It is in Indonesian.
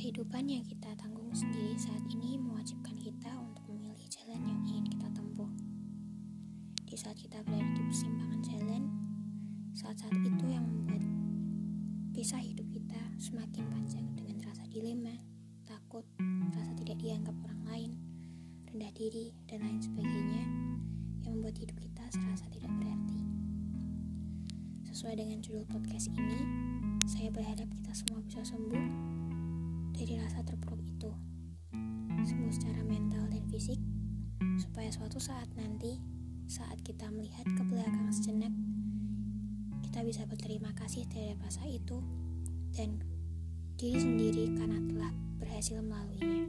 Kehidupan yang kita tanggung sendiri saat ini mewajibkan kita untuk memilih jalan yang ingin kita tempuh. Di saat kita berada di persimpangan jalan, saat-saat itu yang membuat kisah hidup kita semakin panjang dengan rasa dilema, takut, rasa tidak dianggap orang lain, rendah diri, dan lain sebagainya yang membuat hidup kita serasa tidak berarti. Sesuai dengan judul podcast ini, saya berharap kita semua bisa sembuh rasa terpuruk itu. Sembuh secara mental dan fisik, supaya suatu saat nanti, saat kita melihat ke belakang sejenak, kita bisa berterima kasih terhadap rasa itu dan diri sendiri karena telah berhasil melaluinya.